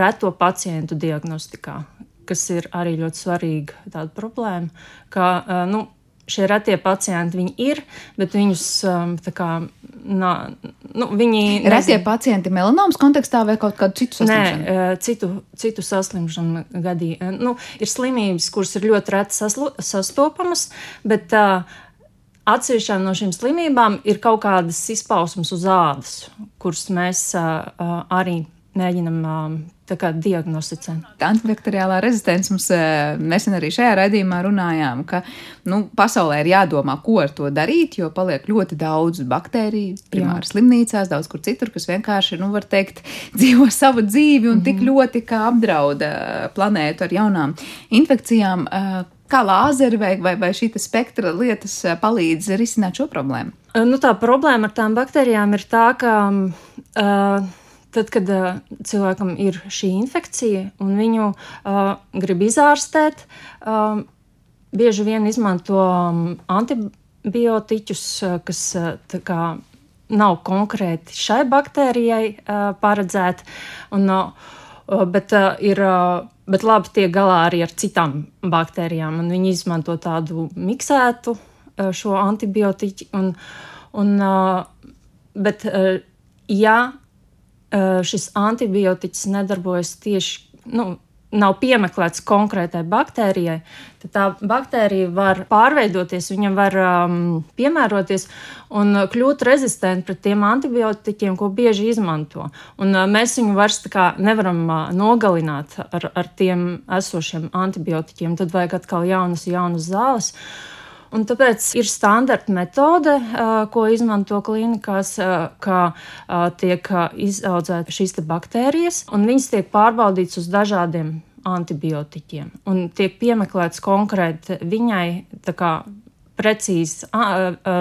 reto pacientu diagnostikā, kas ir arī ļoti svarīga problēma. Ka, nu, šie retie pacienti viņi ir, bet viņus tā kā. Nā, nu, viņi retie nezin... pacienti melanomas kontekstā vai kaut kādu citu saslimšanu? Nē, citu, citu saslimšanu gadījumā. Nu, ir slimības, kuras ir ļoti reti sastopamas, bet uh, Atsevišķām no šīm slimībām ir kaut kādas izpausmes uz ādas, kuras mēs uh, arī mēģinam uh, diagnosticēt. Antibakteriālā rezistence mums nesen arī šajā raidījumā runājām, ka nu, pasaulē ir jādomā, ko ar to darīt, jo paliek ļoti daudz baktēriju, primāri Jā. slimnīcās, daudz kur citur, kas vienkārši, nu, var teikt, dzīvo savu dzīvi un mm -hmm. tik mhm. ļoti kā apdrauda planētu ar jaunām infekcijām. Kā lāzeri vai, vai, vai šī spektra lietas eh, palīdz risināt šo problēmu? Eh, nu, tā problēma ar tām baktērijām ir tā, ka uh, tad, kad uh, cilvēkam ir šī infekcija un viņu uh, grib izārstēt, uh, bieži vien izmanto um, antibiotiķus, kas kā, nav konkrēti šai baktērijai paredzēti. Un, bet ir bet labi tiek galā arī ar citām baktērijām. Viņi izmanto tādu miksētu šo antibiotiku. Un, un, bet, ja šis antibiotiks nedarbojas tieši, nu, nav piemeklēts konkrētai baktērijai, tad tā baktērija var pārveidoties, viņa var um, piemēroties un kļūt rezistenta pret tiem antibiotikiem, ko bieži izmanto. Un, uh, mēs viņu vairs nevaram uh, nogalināt ar, ar tiem esošiem antibiotikiem. Tad vajag atkal jaunas, jaunas zāles. Un tāpēc ir standarta metode, ko izmanto klīnikās, kā tiek izaudzēta šīs baktērijas, un viņas tiek pārbaudītas uz dažādiem antibiotiķiem. Un tiek piemeklēts konkrēti viņai kā, precīzi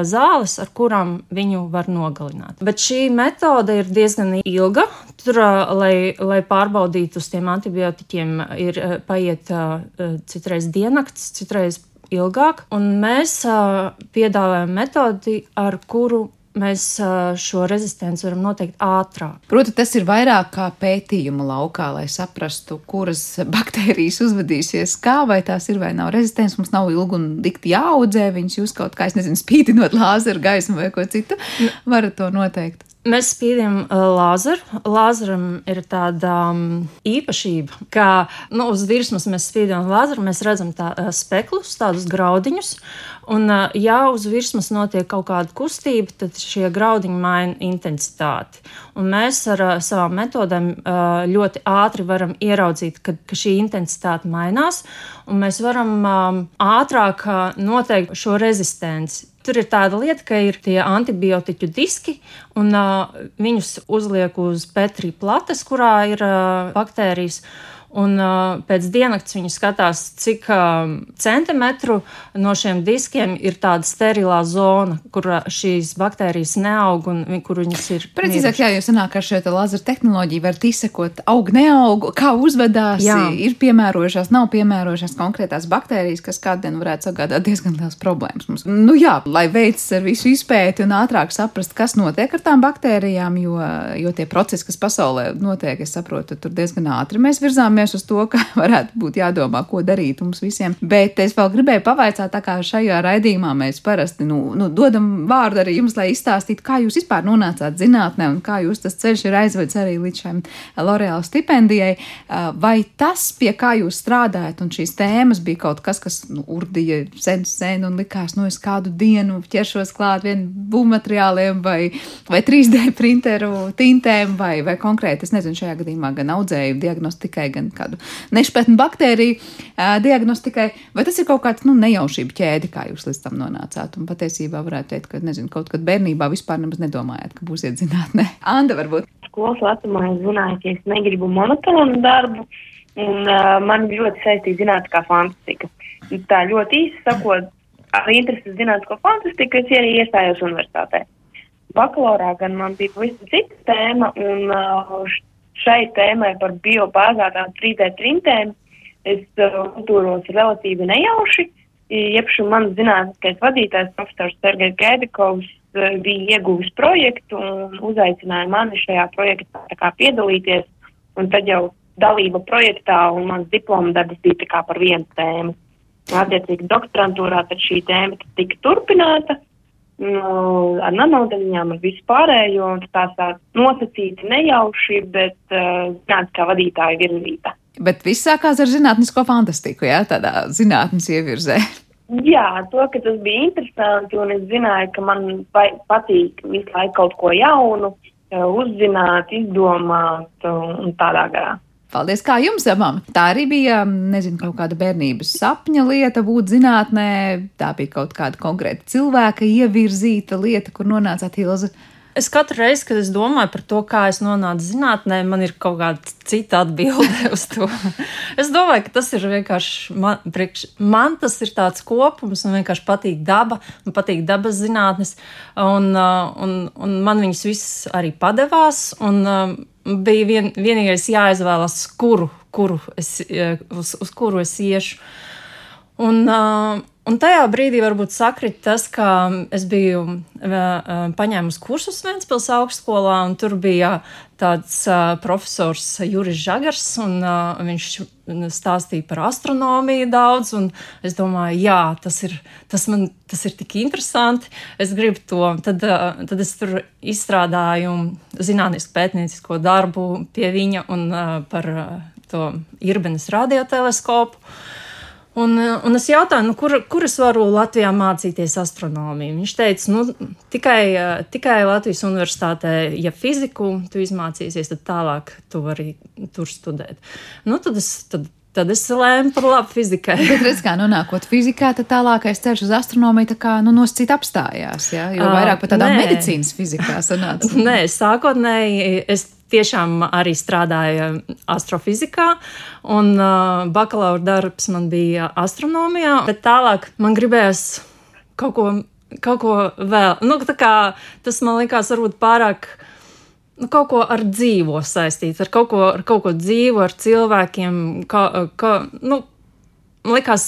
zāles, ar kurām viņu var nogalināt. Bet šī metode ir diezgan ilga. Tur, lai, lai pārbaudītu uz tiem antibiotiķiem, ir paiet citreiz diennakts, citreiz ilgāk, un mēs uh, piedāvājam metodi, ar kuru mēs šo rezistenci varam noteikt ātrāk. Protams, tas ir vairāk kā pētījuma laukā, lai saprastu, kuras baktērijas uzvedīsies, kā vai tās ir vai nav rezistents. Mums nav ilgi un dikti jāaudzē viņas, jūs kaut kā, es nezinu, spīdinot lāzeru gaismu vai ko citu, varat to noteikt. Mēs spīdam uh, lāzeru. Lāzeram ir tāda um, īpašība, ka nu, uz virsmas mēs spīdam lāzeru, mēs redzam tā, uh, speklus, tādus graudiņus. Un, uh, ja uz virsmas notiek kaut kāda kustība, tad šie graudiņi maina intensitāti. Un mēs ar savām metodēm ļoti ātri varam ieraudzīt, ka, ka šī intensitāte mainās, un mēs varam um, ātrāk noteikt šo rezistenci. Tur ir tāda lieta, ka ir tie antibiotiķu diski, un uh, viņus uzliek uz Petri plates, kurā ir uh, baktērijas. Un uh, pēc diennakts viņi skatās, cik uh, centimetru no šiem diskiem ir tāda sterilā zona, kur šīs baktērijas neaug un kur viņas ir. Precīzāk, jā, jo sanāk, ka šeit laser tehnoloģija var izsekot, aug, neaug, kā uzvedās, jā. ir piemērojušās, nav piemērojušās konkrētās baktērijas, kas kādien varētu sagādāt diezgan liels problēmas mums. Nu jā, lai veids ar visu izpēti un ātrāk saprast, kas notiek ar tām baktērijām, jo, jo tie procesi, kas pasaulē notiek, es saprotu, tur diezgan ātri mēs virzāmies skatāmies uz to, ka varētu būt jādomā, ko darīt mums visiem. Bet es vēl gribēju pavaicāt, kā šajā raidījumā mēs parasti nu, nu, dodam vārdu arī jums, lai izstāstītu, kā jūs vispār nonācāt zinātnē un kā jūs tas ceļš ir aizvedis arī līdz šai L'Oreal stipendijai. Vai tas, pie kā jūs strādājat, un šīs tēmas bija kaut kas, kas nu, urdīja sen, sen un likās, nu, es kādu dienu ķeršos klāt vien būvmateriāliem vai, vai 3D printeru tintēm vai, vai konkrēti, es nezinu, šajā gadījumā gan audzēju diagnostikai, gan kādu nešpētnu baktēriju diagnostikai, vai tas ir kaut kāds nu, nejaušība ķēde, kā jūs līdz tam nonācāt. Un patiesībā varētu teikt, ka nezinu, kaut kad bērnībā vispār nemaz nedomājāt, ka būsiet zinātnē. Anda, varbūt. Skolas vecumā es zināju, ka es negribu monotonu darbu, un uh, man ļoti saistīta zinātniskā fantastika. Tā ļoti īsi sakot, ar interesi zinātnisko fantastiku es arī iestājos universitātē. Bakalaurā gan man bija pavisam cita tēma, un uh, šai tēmai par biobāzētām 3D printēm es uh, uztūros relatīvi nejauši. Iepšu mans zinātniskais vadītājs, profesors Sergejs Gēdikovs, uh, bija ieguvis projektu un uzaicināja mani šajā projektā piedalīties. Un tad jau dalība projektā un mans diploma darbs bija par vienu tēmu. Attiecīgi doktorantūrā tad šī tēma tika turpināta nu, ar nanodaļiņām, ar visu pārējo, un tās tā nosacīti nejauši, bet uh, zinātnē kā vadītāja virzīta. Bet viss sākās ar zinātnisko fantastiku, jā, tādā zinātnes ievirzē. Jā, to, ka tas bija interesanti, un es zināju, ka man patīk visu laiku kaut ko jaunu, uzzināt, izdomāt un tādā garā. Paldies, kā jums, abām. Tā arī bija, nezinu, kaut kāda bērnības sapņa lieta būt zinātnē. Tā bija kaut kāda konkrēta cilvēka ievirzīta lieta, kur nonācāt Ilza. Es katru reizi, kad es domāju par to, kā es nonācu zinātnē, man ir kaut kāda cita atbilde uz to. es domāju, ka tas ir vienkārši man, priekš, man tas ir tāds kopums, man vienkārši patīk daba, man patīk dabas zinātnes, un, uh, un, un man viņas viss arī padevās. Un, um, bija vien, vienīgais jāizvēlas, kuru, kuru es, uz, uz kuru es iešu. Un, uh, Un tajā brīdī varbūt sakrit tas, ka es biju paņēmusi kursus Ventspils augstskolā, un tur bija tāds uh, profesors Juris Žagars, un viņš stāstīja par astronomiju daudz, un es domāju, jā, tas ir, tas man, tas ir tik interesanti, es gribu to. Tad, tad es tur izstrādāju zinātnisku pētniecisko darbu pie viņa un par to Irbenes radioteleskopu. Un, un es jautāju, nu, kur, kur es varu Latvijā mācīties astronomiju. Viņš teica, nu, tikai, tikai Latvijas universitātē, ja fiziku tu izmācīsies, tad tālāk tu vari tur studēt. Nu, tad es, tad, Tad es lēmu par labu fizikai. Bet, redz, kā nonākot fizikā, tad tālākais ceļš uz astronomiju tā kā nu, noscīt apstājās. Ja? Jo vairāk pat tādā Nē. medicīnas fizikā sanāca. Nē, sākotnēji es tiešām arī strādāja astrofizikā, un uh, bakalaura darbs man bija astronomijā, bet tālāk man gribējās kaut ko, kaut ko vēl. Nu, kā, tas man likās varbūt pārāk. Nu, kaut ko ar dzīvo saistīts, ar kaut ko, ar kaut ko dzīvu, ar cilvēkiem. Kā, kā, nu, Liekas,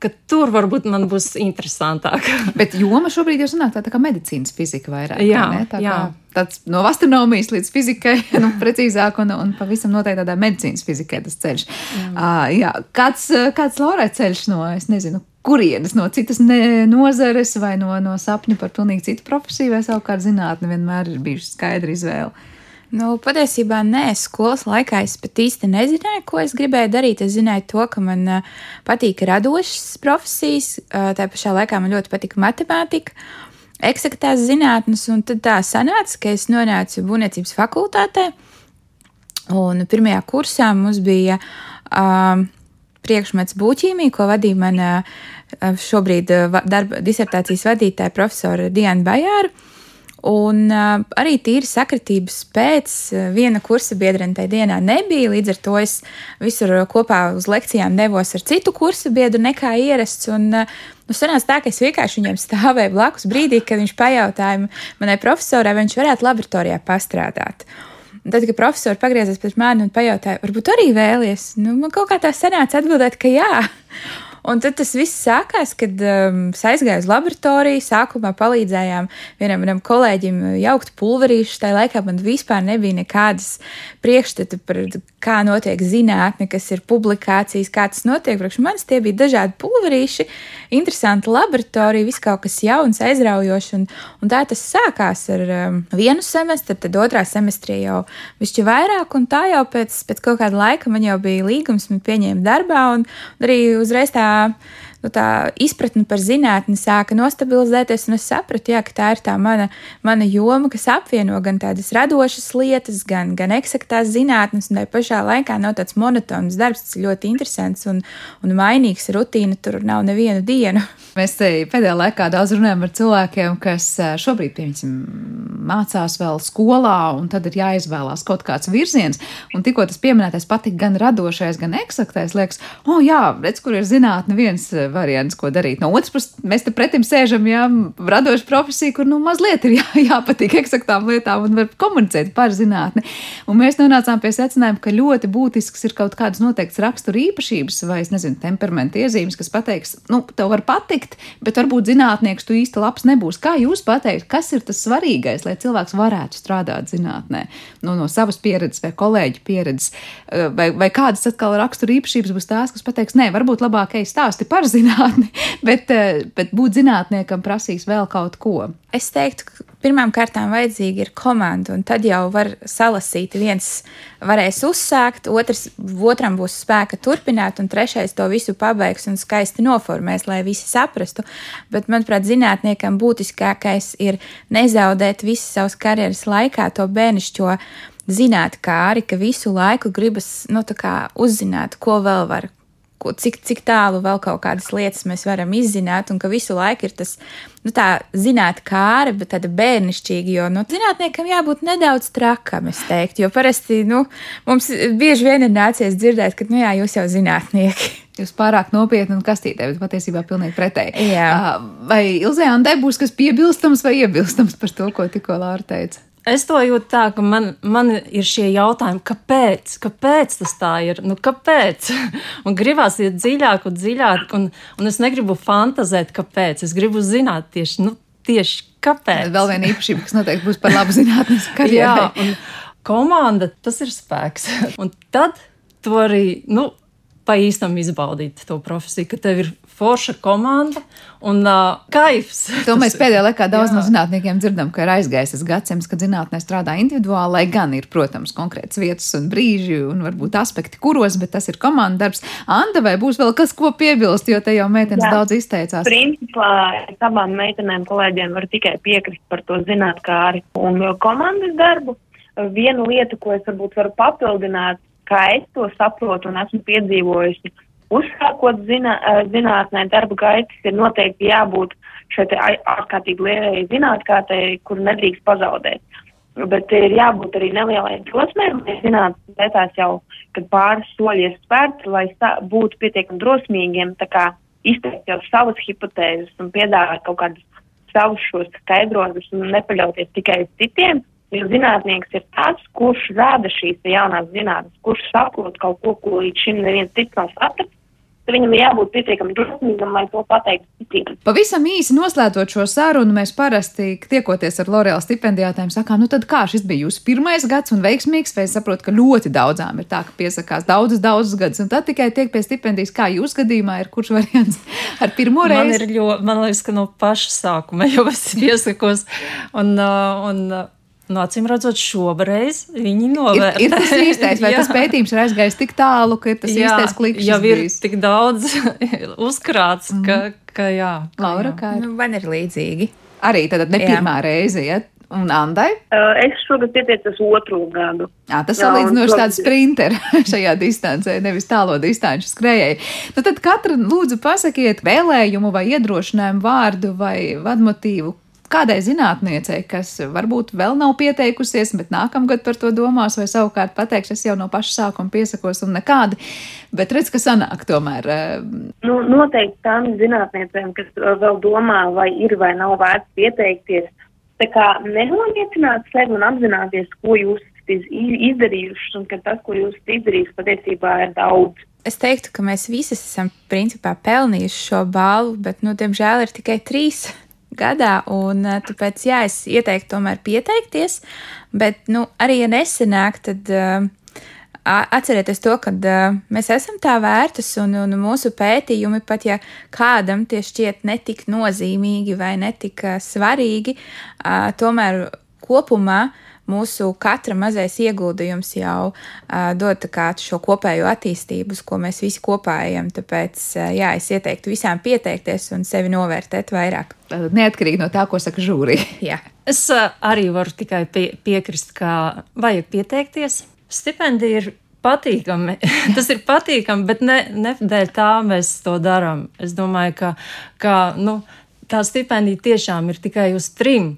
ka tur varbūt man būs interesantāk. Bet joma šobrīd jau sanāk tā, tā kā medicīnas fizika vairāk. Jā, tā jā. Kā tāds no astronomijas līdz fizikai, nu, precīzāk, un, un pavisam noteikti tādā medicīnas fizikai tas ceļš. Jā. Uh, jā. Kāds, kāds Laurai ceļš no, es nezinu, kurienes, no citas ne, nozares vai no, no sapņa par pilnīgi citu profesiju, vai savukārt zinātne vienmēr ir bijusi skaidra izvēle. Nu, patiesībā nē, skolas laikā es pat īsti nezināju, ko es gribēju darīt. Es zināju to, ka man uh, patīk radošas profesijas, uh, tā pašā laikā man ļoti patika matemātika, eksaktās zinātnes, un tad tā sanāca, ka es nonācu būvniecības fakultātē, un pirmajā kursā mums bija uh, priekšmets būķīmija, ko vadīja mana šobrīd darba disertācijas vadītāja profesora Diana Bajāra. Un uh, arī tīri sakritības pēc viena kursa biedrene tajā dienā nebija. Līdz ar to es visur kopā uz lekcijām devos ar citu kursu biedru nekā ierasts. Un, uh, nu, sanāca tā, ka es vienkārši viņam stāvēju blakus brīdī, kad viņš pajautāja manai profesorai, vai viņš varētu laboratorijā pastrādāt. Un tad, kad profesors pagriezās pēc manis un pajautāja, varbūt arī vēlies, nu, man kaut kā tā sanāca atbildēt, ka jā. Un tad tas viss sākās, kad um, aizgāju uz laboratoriju. Sākumā palīdzējām vienam manam kolēģim jaukt pulverīšus. Tajā laikā man vispār nebija nekādas priekšstata par kā notiek zinātne, kas ir publikācijas, kā tas notiek. Priekš manis tie bija dažādi pulverīši, interesanti laboratorija, viss kaut kas jauns, aizraujošs. Un, un tā tas sākās ar um, vienu semestru, tad otrā semestrī jau višķi vairāk, un tā jau pēc, pēc kaut kāda laika man jau bija līgums, man pieņēma darbā, un arī uzreiz tā nu, tā izpratne par zinātni sāka nostabilizēties, un es sapratu, jā, ka tā ir tā mana, mana joma, kas apvieno gan tādas radošas lietas, gan, gan eksaktās zinātnes, un tai pašā laikā nav tāds monotons darbs, tas ir ļoti interesants un, un mainīgs rutīna, tur nav nevienu dienu. Mēs te pēdējā laikā daudz runājam ar cilvēkiem, kas šobrīd, piemēram, mācās vēl skolā, un tad ir jāizvēlās kaut kāds virziens, un tikko tas pieminētais patika gan radošais, gan eksaktais, liekas, o oh, jā, redz, kur ir zinātne viens variants, ko darīt. No otras puses, mēs te pretim sēžam, jā, radoša profesija, kur nu mazliet ir jā, jāpatīk eksaktām lietām un var komunicēt par zinātni. Un mēs nonācām pie secinājuma, ka ļoti būtisks ir kaut kādas noteiktas rakstura īpašības vai, es nezinu, temperamenta iezīmes, kas pateiks, nu, tev var patikt, bet varbūt zinātnieks tu īsti labs nebūs. Kā jūs pateikt, kas ir tas svarīgais, lai cilvēks varētu strādāt zinātnē? Nu, no savas pieredzes vai kolēģu pieredzes, vai, vai kādas atkal rakstura īpašības būs tās, kas pateiks, nē, varbūt labāk ej stāsti par zinātni bet, eh, bet būt zinātniekam prasīs vēl kaut ko. Es teiktu, pirmām kārtām vajadzīga ir komanda, un tad jau var salasīt. Viens varēs uzsākt, otrs, otram būs spēka turpināt, un trešais to visu pabeigs un skaisti noformēs, lai visi saprastu. Bet, manuprāt, zinātniekam būtiskākais ir nezaudēt visu savas karjeras laikā to bērnišķo zināt, kā arī, ka visu laiku gribas nu, uzzināt, ko vēl var cik, cik tālu vēl kaut kādas lietas mēs varam izzināt, un ka visu laiku ir tas, nu, tā zināt, kāra, bet tāda bērnišķīga, jo, nu, zinātniekam jābūt nedaudz trakam, es teiktu, jo parasti, nu, mums bieži vien ir nācies dzirdēt, ka, nu, jā, jūs jau zinātnieki. Jūs pārāk nopietni un kastītē, bet patiesībā pilnīgi pretēji. Jā. Vai Ilzē Andē būs kas piebilstams vai iebilstams par to, ko tikko Lāra teica? Es to jūtu tā, ka man, man ir šie jautājumi, kāpēc, kāpēc tas tā ir, nu kāpēc? un gribās iet dziļāk un dziļāk, un, un es negribu fantazēt, kāpēc. Es gribu zināt tieši, nu, tieši kāpēc. Vēl viena īpašība, kas noteikti būs par labu zinātnes karjerai. Jā, un komanda, tas ir spēks. un tad to arī, nu, pa īstam izbaudīt to profesiju, ka tev ir forša komanda un uh, kaifs. To mēs pēdējā laikā daudz Jā. no zinātniekiem dzirdam, ka ir aizgājis tas gadsimts, kad zinātnē strādā individuāli, lai gan ir, protams, konkrēts vietas un brīži un varbūt aspekti, kuros, bet tas ir komandas darbs. Anda, vai būs vēl kas, ko piebilst, jo te jau meitenes Jā. daudz izteicās? Principā abām meitenēm kolēģiem var tikai piekrist par to zinātkāri un komandas darbu. Viena lieta, ko es varbūt varu papildināt, kā es to saprotu un esmu piedzīvojusi, uzsākot zinā, zinātnē darba gaitas, ir noteikti jābūt šai ārkārtīgi lielai zinātkārtei, kur nedrīkst pazaudēt. Bet ir jābūt arī nelielai drosmei, lai zinātu, lietās jau, kad pāris soļi ir spērti, lai būtu pietiekami drosmīgiem, tā kā izteikt jau savas hipotēzes un piedāvāt kaut kādus savus šos skaidrojumus un nepaļauties tikai uz citiem, Jo zinātnieks ir tāds, kurš rada šīs jaunās zinātnes, kurš saprot kaut ko, ko līdz šim neviens cits nav sapratis. Viņam ir jābūt pietiekami drosmīgam, lai to pateiktu citiem. Pavisam īsi noslēdzot šo sarunu, mēs parasti tiekoties ar L'Oreal stipendijātēm, sakām, nu tad kā šis bija jūsu pirmais gads un veiksmīgs, vai es saprotu, ka ļoti daudzām ir tā, ka piesakās daudzas, daudzas gadus, un tad tikai tiek pie stipendijas, kā jūs gadījumā ir kurš variants ar pirmo reizi? Man ir ļoti, man liekas, ka no paša sākuma jau es piesakos, un, uh, un Nu, acīm redzot, šobrīd viņi novērtē. Ir, ir tas īstais, vai tas pētījums ir aizgājis tik tālu, ka tas jā, īstais klikšķis? Jau ir bijis. tik daudz uzkrāts, mm. ka, ka jā. Laura, kā ir? Nu, man ir līdzīgi. Arī tad ne pirmā jā. reize, ja? Un Andai? Es šogad pieteicos otru gadu. Jā, tas salīdzinoši tāds sprinter šajā distancē, nevis tālo distanču skrējēji. Nu, tad katra lūdzu pasakiet vēlējumu vai iedrošinājumu vārdu vai vadmotīvu, kādai zinātniecei, kas varbūt vēl nav pieteikusies, bet nākamgad par to domās, vai savukārt pateiks, es jau no paša sākuma piesakos un nekādi, bet redz, ka sanāk tomēr. Eh, nu, noteikti tām zinātniecēm, kas vēl domā, vai ir vai nav vērts pieteikties, tā kā nenoniecināt sevi un apzināties, ko jūs izdarījuši un ka tas, ko jūs izdarījis, patiesībā ir daudz. Es teiktu, ka mēs visi esam principā pelnījuši šo balvu, bet, nu, diemžēl ir tikai trīs gadā, un eh, tāpēc, jā, es ieteiktu tomēr pieteikties, bet, nu, arī, ja nesenāk, tad uh, atcerieties to, ka uh, mēs esam tā vērtas, un, un mūsu pētījumi, pat ja kādam tie šķiet netik nozīmīgi vai netik svarīgi, uh, tomēr kopumā uh, mūsu katra mazais ieguldījums jau uh, dod šo kopējo attīstību, ko mēs visi kopā ejam. Tāpēc, uh, jā, es ieteiktu visām pieteikties un sevi novērtēt vairāk. Neatkarīgi no tā, ko saka žūrija. es uh, arī varu tikai pie, piekrist, ka vajag pieteikties. Stipendija ir patīkami. Tas ir patīkami, bet ne, ne dēļ tā mēs to darām. Es domāju, ka, ka nu, tā stipendija tiešām ir tikai uz trim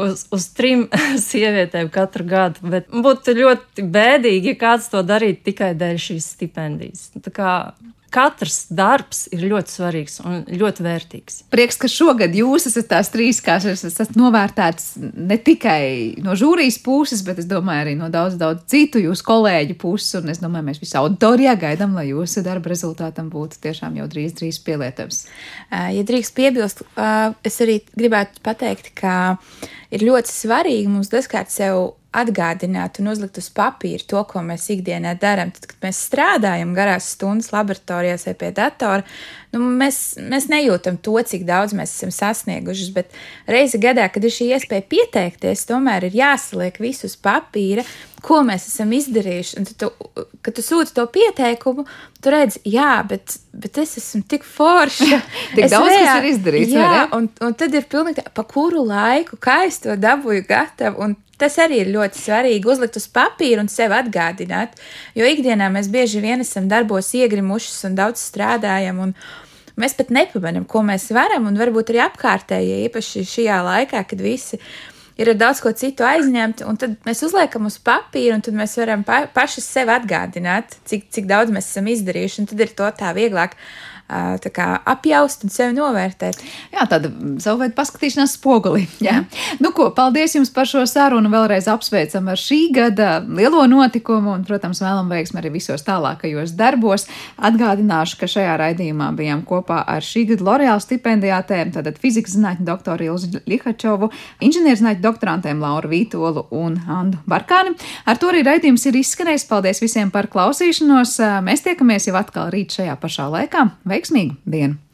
uz, uz trim sievietēm katru gadu. Bet būtu ļoti bēdīgi, ja kāds to darītu tikai dēļ šīs stipendijas. Tā kā katrs darbs ir ļoti svarīgs un ļoti vērtīgs. Prieks, ka šogad jūs esat tās trīs, kas esat novērtētas ne tikai no žūrijas puses, bet es domāju arī no daudz, daudz citu jūsu kolēģu puses. Un es domāju, mēs visi auditorijā gaidām, lai jūsu darba rezultātam būtu tiešām jau drīz, drīz pielietams. Ja drīkst piebilst, es arī gribētu pateikt, ka ir ļoti svarīgi mums dažkārt sev atgādināt un uzlikt uz papīra to, ko mēs ikdienā darām. Tad, kad mēs strādājam garās stundas laboratorijās vai pie datora, nu, mēs, mēs nejūtam to, cik daudz mēs esam sasnieguši. Bet reizi gadā, kad ir šī iespēja pieteikties, tomēr ir jāsaliek visu uz papīra, ko mēs esam izdarījuši. Un tu, kad tu sūti to pieteikumu, tu redzi, jā, bet, bet es esmu tik forša. tik es daudz reā, kas ir izdarīts. Jā, un, un tad ir pilnīgi tā, pa kuru laiku, kā es to dabūju gatavu. Un Tas arī ir ļoti svarīgi uzlikt uz papīra un sev atgādināt, jo ikdienā mēs bieži vien esam darbos iegrimušas un daudz strādājam. Un, Mēs pat nepamanām, ko mēs varam, un varbūt arī apkārtējie, īpaši šajā laikā, kad visi ir ar daudz ko citu aizņemti, un tad mēs uzliekam uz papīra, un tad mēs varam pa, paši sev atgādināt, cik, cik daudz mēs esam izdarījuši, un tad ir to tā vieglāk kā, apjaust un sevi novērtēt. Jā, tāda savu veidu paskatīšanās spoguli. Jā. Jā. Nu, ko, paldies jums par šo sarunu. Vēlreiz apsveicam ar šī gada lielo notikumu un, protams, vēlam veiksmi arī visos tālākajos darbos. Atgādināšu, ka šajā raidījumā bijām kopā ar šī gada L'Oreal stipendijātēm, tātad fizikas zinātņu doktoru Ilzu Lihačovu, inženierzinātņu doktorantēm Lauru Vītolu un Andu Barkāni. Ar to arī raidījums ir izskanējis. Paldies visiem par klausīšanos! Mēs tiekamies jau atkal rīt šajā pašā laikā. Veiksmīgu dienu!